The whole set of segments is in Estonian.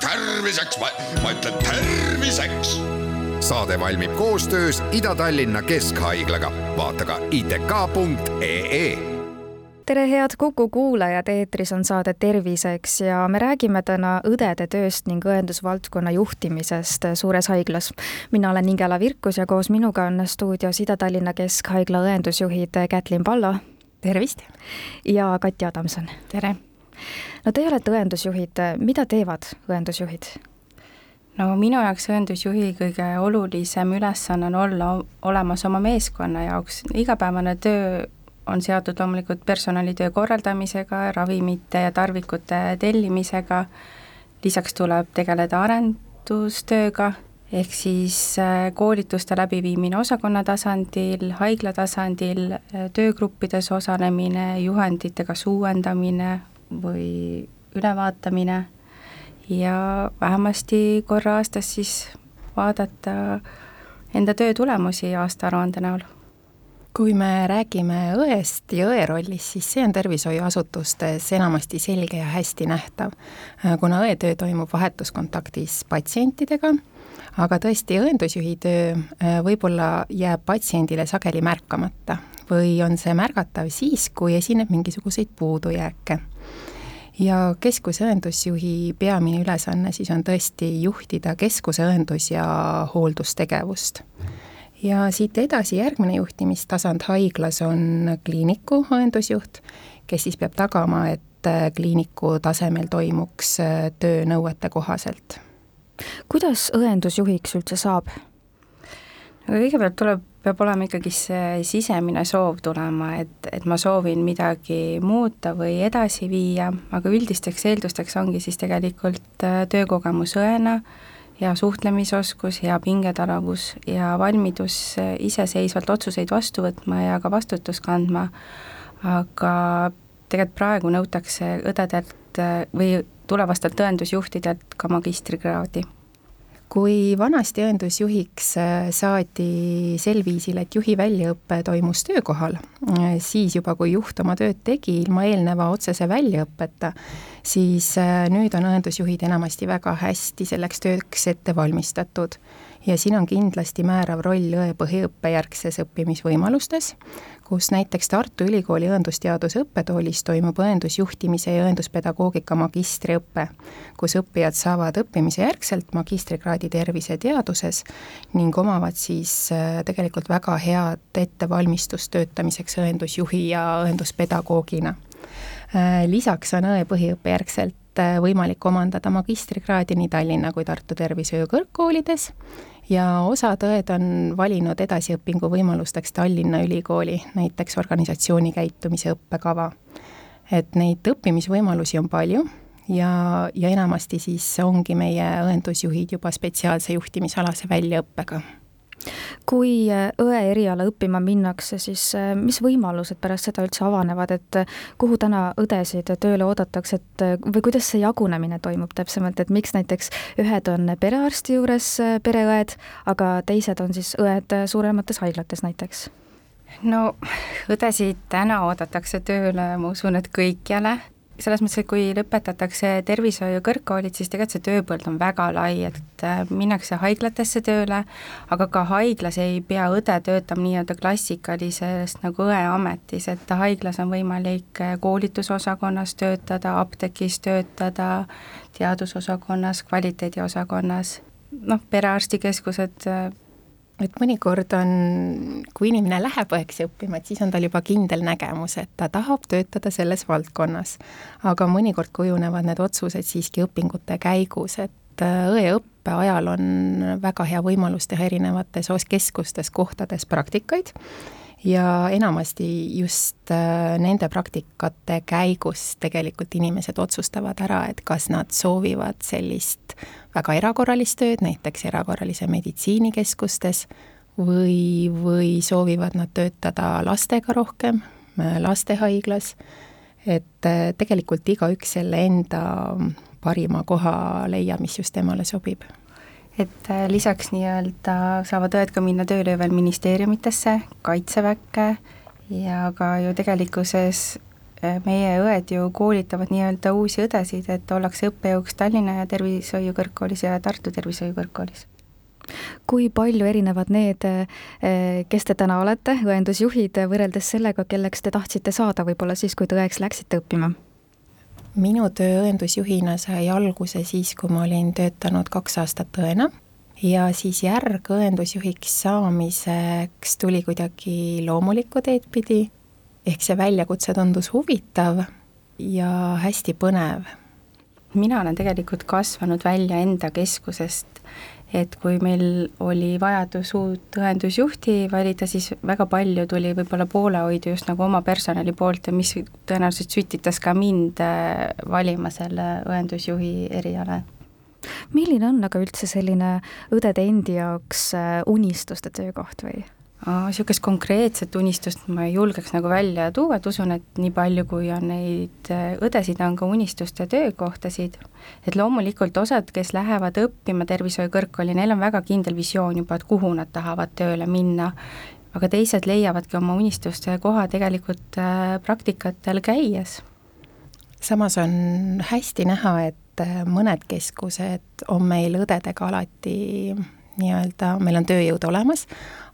terviseks, ma ütlen terviseks. saade valmib koostöös Ida-Tallinna Keskhaiglaga, vaata ka itk.ee tere, head Kuku kuulajad, eetris on saade Terviseks ja me räägime täna õdede tööst ning õendusvaldkonna juhtimisest suures haiglas. mina olen Ingela Virkus ja koos minuga on stuudios Ida-Tallinna Keskhaigla õendusjuhid Kätlin Pallo. tervist! ja Kati Adamson. tere! No teie olete õendusjuhid, mida teevad õendusjuhid? no minu jaoks õendusjuhi kõige olulisem ülesanne on olla olemas oma meeskonna jaoks, igapäevane töö on seotud loomulikult personalitöö korraldamisega, ravimite ja tarvikute tellimisega, lisaks tuleb tegeleda arendustööga, ehk siis äh, koolituste läbiviimine osakonna tasandil, haigla tasandil, äh, töögruppides osalemine, juhendite kas uuendamine, või ülevaatamine. Ja vähemasti korra aastas siis vaadata enda töö tulemusi aastaaruande näol. Kui me räägime õest ja õe rollist, siis see on tervishoiuasutustes enamasti selge ja hästi nähtav, kuna õetöö toimub vahetuskontaktis patsientidega, aga tõesti, õendusjuhi töö äh, võib-olla jääb patsiendile sageli märkamata või on see märgatav siis, kui esineb mingisuguseid puudujääke ja keskuse õendusjuhi peamine ülesanne siis on tõesti juhtida keskuse õendus- ja hooldustegevust. ja siit edasi järgmine juhtimistasand haiglas on kliiniku õendusjuht, kes siis peab tagama, et kliiniku tasemel toimuks töö nõuete kohaselt. kuidas õendusjuhiks üldse saab? kõigepealt tuleb peab olema ikkagi see sisemine soov tulema, et, et ma soovin midagi muuta või edasi viia, aga üldisteks eeldusteks ongi siis tegelikult äh, töökogemus õena, hea suhtlemisoskus, hea pingetaravus ja valmidus äh, iseseisvalt otsuseid vastu võtma ja ka vastutust kandma, aga tegelikult praegu nõutakse õdedelt äh, või tulevastelt tõendusjuhtidelt ka magistrikraadi kui vanasti õendusjuhiks äh, saadi sel viisil, et juhi väljaõpe toimus töökohal, äh, siis juba, kui juht oma tööd tegi ilma eelneva otsese väljaõppeta, siis äh, nüüd on õendusjuhid enamasti väga hästi selleks tööks ette valmistatud ja siin on kindlasti määrav roll õe põhiõppe järgses õppimisvõimalustes, kus näiteks Tartu Ülikooli õendusteaduse õppetoolis toimub õendusjuhtimise ja õenduspedagoogika magistriõpe, kus õppijad saavad õppimise järgselt magistrikraadi terviseteaduses ning omavad siis äh, tegelikult väga head ettevalmistust töötamiseks õendusjuhi ja õenduspedagoogina. Äh, lisaks on õe põhiõppe järgselt äh, võimalik omandada magistrikraadi nii Tallinna kui Tartu Tervishoiu kõrgkoolides ja osad õed on valinud edasiõpingu võimalusteks Tallinna Ülikooli, näiteks organisatsiooni käitumise õppekava. et neid õppimisvõimalusi on palju ja, ja enamasti siis ongi meie õendusjuhid juba spetsiaalse juhtimisalase väljaõppega kui äh, õe eriala õppima minnakse, siis äh, mis võimalused pärast seda üldse avanevad, et äh, kuhu täna õdesid tööle oodatakse, et või kuidas see jagunemine toimub täpsemalt, et miks näiteks ühed on perearsti juures pereõed, aga teised on siis õed suuremates haiglates näiteks? no õdesid täna oodatakse tööle, ma usun, et kõikjale selles mõttes, et kui lõpetatakse tervishoiu kõrgkoolid, siis tegelikult see tööpõld on väga lai, et äh, minnakse haiglatesse tööle, aga ka haiglas ei pea õde töötama nii-öelda klassikalises nagu õeametis, et haiglas on võimalik äh, koolitusosakonnas töötada, apteegis töötada, teadusosakonnas, kvaliteediosakonnas, noh, perearstikeskused äh, et mõnikord on, kui inimene läheb õeks õppima, et siis on tal juba kindel nägemus, et ta tahab töötada selles valdkonnas. aga mõnikord kujunevad need otsused siiski õpingute käigus, et äh, õeõppe ajal on väga hea võimalus teha erinevates keskustes, kohtades praktikaid ja enamasti just äh, nende praktikate käigus tegelikult inimesed otsustavad ära, et kas nad soovivad sellist väga erakorralist tööd, näiteks erakorralise meditsiinikeskustes, või, või soovivad nad töötada lastega rohkem, lastehaiglas, et äh, tegelikult igaüks selle enda parima koha leiab, mis just temale sobib et äh, lisaks nii-öelda saavad õed ka minna tööle veel ministeeriumitesse, kaitseväkke ja ka ju tegelikkuses meie õed ju koolitavad nii-öelda uusi õdesid, et ollakse õppejõuks Tallinna Tervishoiu Kõrgkoolis ja Tartu Tervishoiu Kõrgkoolis kui palju erinevad need, eh, kes te täna olete, õendusjuhid, võrreldes sellega, kelleks te tahtsite saada võib-olla siis, kui te õeks läksite õppima? Minu töö õendusjuhina sai alguse siis, kui ma olin töötanud kaks aastat õena ja siis järg õendusjuhiks saamiseks tuli kuidagi loomulikku teed pidi, ehk see väljakutse tundus huvitav ja hästi põnev. mina olen tegelikult kasvanud välja enda keskusest et kui meil oli vajadus uut õendusjuhti valida, siis väga palju tuli võib-olla poolehoidu just nagu oma personali poolt ja mis tõenäoliselt sütitas ka mind äh, valima selle õendusjuhi eriala. milline on aga üldse selline õdede endi jaoks äh, unistuste töökoht või? Niisugust konkreetset unistust ma ei julgeks nagu välja tuua, et usun, et nii palju, kui on neid äh, õdesid, on ka unistuste töökohtasid. et loomulikult osad, kes lähevad õppima tervishoiukõrgkooli, neil on väga kindel visioon juba, et kuhu nad tahavad tööle minna, aga teised leiavadki oma unistuste koha tegelikult äh, praktikatel käies. samas on hästi näha, et äh, mõned keskused on meil õdedega alati nii-öelda, meil on tööjõud olemas,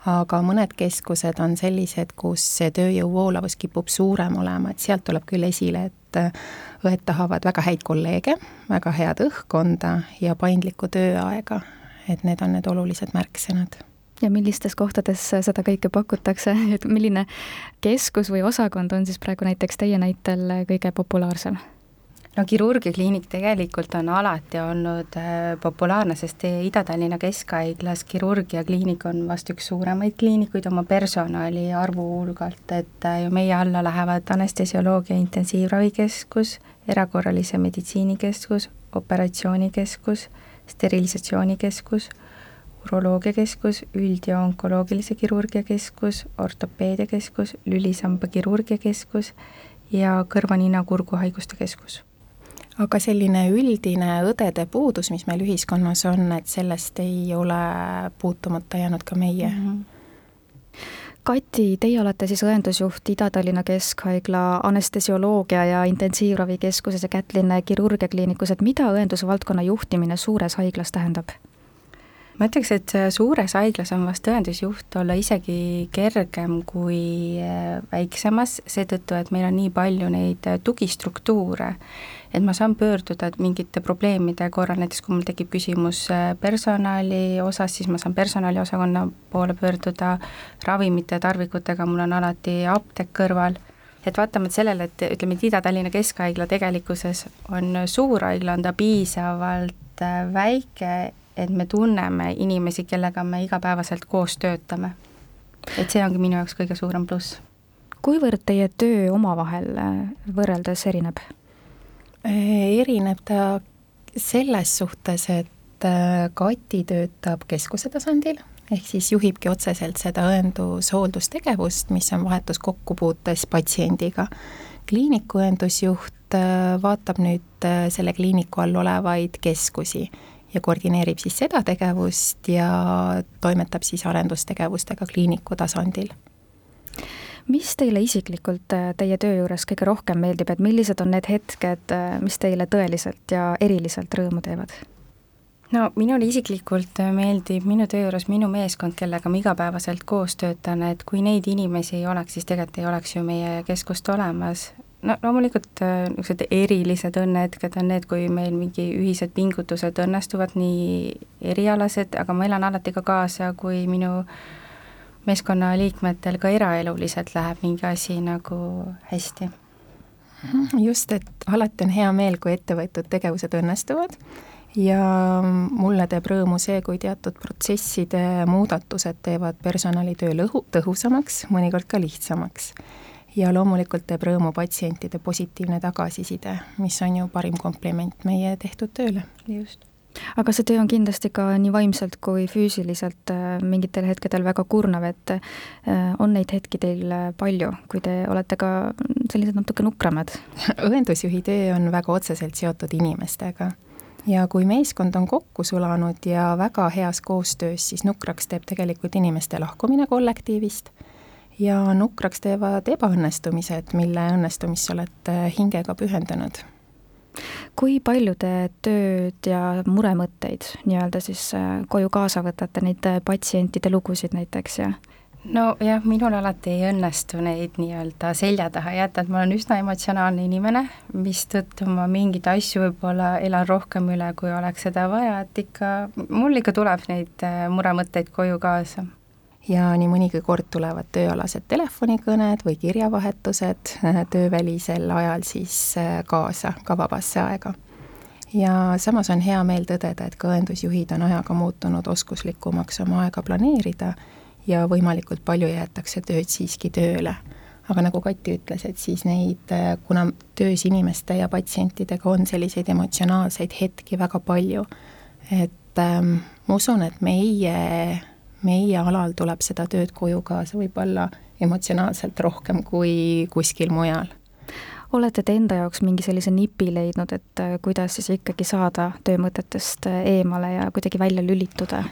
aga mõned keskused on sellised, kus see tööjõu voolavus kipub suurem olema, et sealt tuleb küll esile, et äh, õed tahavad väga häid kolleege, väga head õhkkonda ja paindlikku tööaega. et need on need olulised märksõnad ja millistes kohtades seda kõike pakutakse, et milline keskus või osakond on siis praegu näiteks teie näitel kõige populaarsem? No kirurgiakliinik tegelikult on alati olnud äh, populaarne, sest Ida-Tallinna Keskhaiglas kirurgiakliinik on vast üks suuremaid kliinikuid oma personali arvu hulgalt, et äh, ju meie alla lähevad anestesioloogia intensiivravikeskus, erakorralise meditsiinikeskus, operatsioonikeskus, sterilisatsioonikeskus, uroloogiakeskus, üld- ja onkoloogilise kirurgia keskus, ortopeediakeskus, lülisamba kirurgiakeskus ja kõrva-nina-kurguhaiguste keskus aga selline üldine õdede puudus, mis meil ühiskonnas on, et sellest ei ole puutumata jäänud ka meie mm. -hmm. Kati, teie olete siis õendusjuht Ida-Tallinna Keskhaigla anestesioloogia ja intensiivravikeskuses ja Kätlinna kirurgiakliinikus, et mida õendusvaldkonna juhtimine suures haiglas tähendab? Ma ütleks, et suures haiglas on vast õendusjuht olla isegi kergem kui äh, väiksemas, seetõttu et meil on nii palju neid tugistruktuure. Et ma saan pöörduda mingite probleemide korral, näiteks kui mul tekib küsimus äh, personali osas, siis ma saan personaliosakonna poole pöörduda, ravimite ja tarvikutega mul on alati apteek kõrval, et vaatamata sellele, et ütleme, et Ida-Tallinna Keskhaigla tegelikkuses on suur haigla, on ta piisavalt äh, väike, et me tunneme inimesi, kellega me igapäevaselt koos töötame. et see ongi minu jaoks kõige suurem pluss. kuivõrd teie töö omavahel äh, võrreldes erineb? Äh, erineb ta selles suhtes, et äh, Kati töötab keskuse tasandil, ehk siis juhibki otseselt seda õendushooldustegevust, mis on vahetus kokkupuutes patsiendiga. kliiniku õendusjuht vaatab nüüd selle kliiniku all olevaid keskusi ja koordineerib siis seda tegevust ja toimetab siis arendustegevustega kliiniku tasandil mis teile isiklikult äh, teie töö juures kõige rohkem meeldib, et millised on need hetked, äh, mis teile tõeliselt ja eriliselt rõõmu teevad? no minule isiklikult äh, meeldib minu töö juures minu meeskond, kellega ma igapäevaselt koos töötan, et kui neid inimesi ei oleks, siis tegelikult ei oleks ju meie keskust olemas. No loomulikult niisugused erilised õnnehetked on need, kui meil mingi ühised pingutused õnnestuvad, nii erialased, aga ma elan alati ka kaasa, kui minu äh, meeskonnaliikmetel ka eraeluliselt läheb mingi asi nagu hästi. just, et alati on hea meel, kui ette võetud tegevused õnnestuvad ja mulle teeb rõõmu see, kui teatud protsesside muudatused teevad personalitöö lõhu, tõhusamaks, mõnikord ka lihtsamaks. Ja loomulikult teeb rõõmu patsientide positiivne tagasiside, mis on ju parim kompliment meie tehtud tööle. just aga see töö on kindlasti ka nii vaimselt kui füüsiliselt äh, mingitel hetkedel väga kurnav, et äh, on neid hetki teil äh, palju, kui te olete ka sellised natuke nukramad? õendusjuhi töö on väga otseselt seotud inimestega ja kui meeskond on kokku sulanud ja väga heas koostöös, siis nukraks teeb tegelikult inimeste lahkumine kollektiivist ja nukraks teevad ebaõnnestumised, mille õnnestumisse olete hingega pühendunud kui palju te tööd ja muremõtteid nii-öelda siis äh, koju kaasa võtate, neid äh, patsientide lugusid näiteks ja? nojah, minul alati ei õnnestu neid nii-öelda selja taha jätta, et ma olen üsna emotsionaalne inimene, mistõttu ma mingeid asju võib-olla elan rohkem üle, kui oleks seda vaja, et ikka, mul ikka tuleb neid äh, muremõtteid koju kaasa ja nii mõnigi kord tulevad tööalased telefonikõned või kirjavahetused äh, töövälisel ajal siis äh, kaasa ka vabasse aega. ja samas on hea meel tõdeda, et ka õendusjuhid on ajaga muutunud oskuslikumaks oma aega planeerida ja võimalikult palju jäetakse tööd siiski tööle. aga nagu Kati ütles, et siis neid, äh, kuna töös inimeste ja patsientidega on selliseid emotsionaalseid hetki väga palju, et ähm, ma usun, et meie meie alal tuleb seda tööd koju kaasa võib-olla emotsionaalselt rohkem kui kuskil mujal. olete te enda jaoks mingi sellise nipi leidnud, et äh, kuidas siis ikkagi saada töömõtetest äh, eemale ja kuidagi välja lülituda,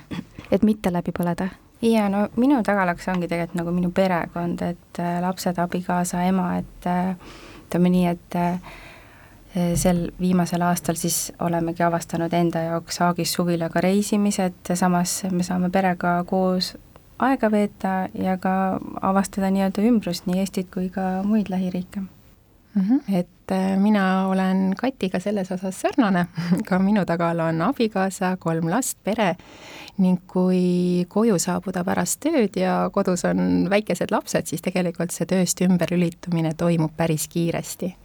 et mitte läbi põleda? jaa, no minu tagalaks ongi tegelikult nagu minu perekond, et äh, lapsed, abikaasa, ema, et ütleme nii, et sel viimasel aastal siis olemegi avastanud enda jaoks Haagis suvilaga reisimised, samas me saame perega koos aega veeta ja ka avastada nii-öelda ümbrust, nii Eestit kui ka muid lähiriike mm. -hmm. et äh, mina olen Katiga selles osas sarnane ka minu tagal on abikaasa, kolm last, pere ning kui koju saabuda pärast tööd ja kodus on väikesed lapsed, siis tegelikult see tööst ümberlülitumine toimub päris kiiresti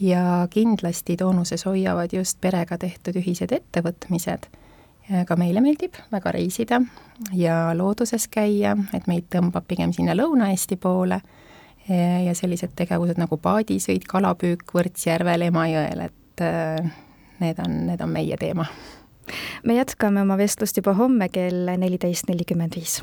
ja kindlasti toonuses hoiavad just perega tehtud ühised ettevõtmised. ka meile meeldib väga reisida ja looduses käia, et meid tõmbab pigem sinna Lõuna-Eesti poole ja sellised tegevused nagu paadisõit, kalapüük Võrtsjärvel, Emajõel, et äh, need on, need on meie teema. me jätkame oma vestlust juba homme kell neliteist nelikümmend viis.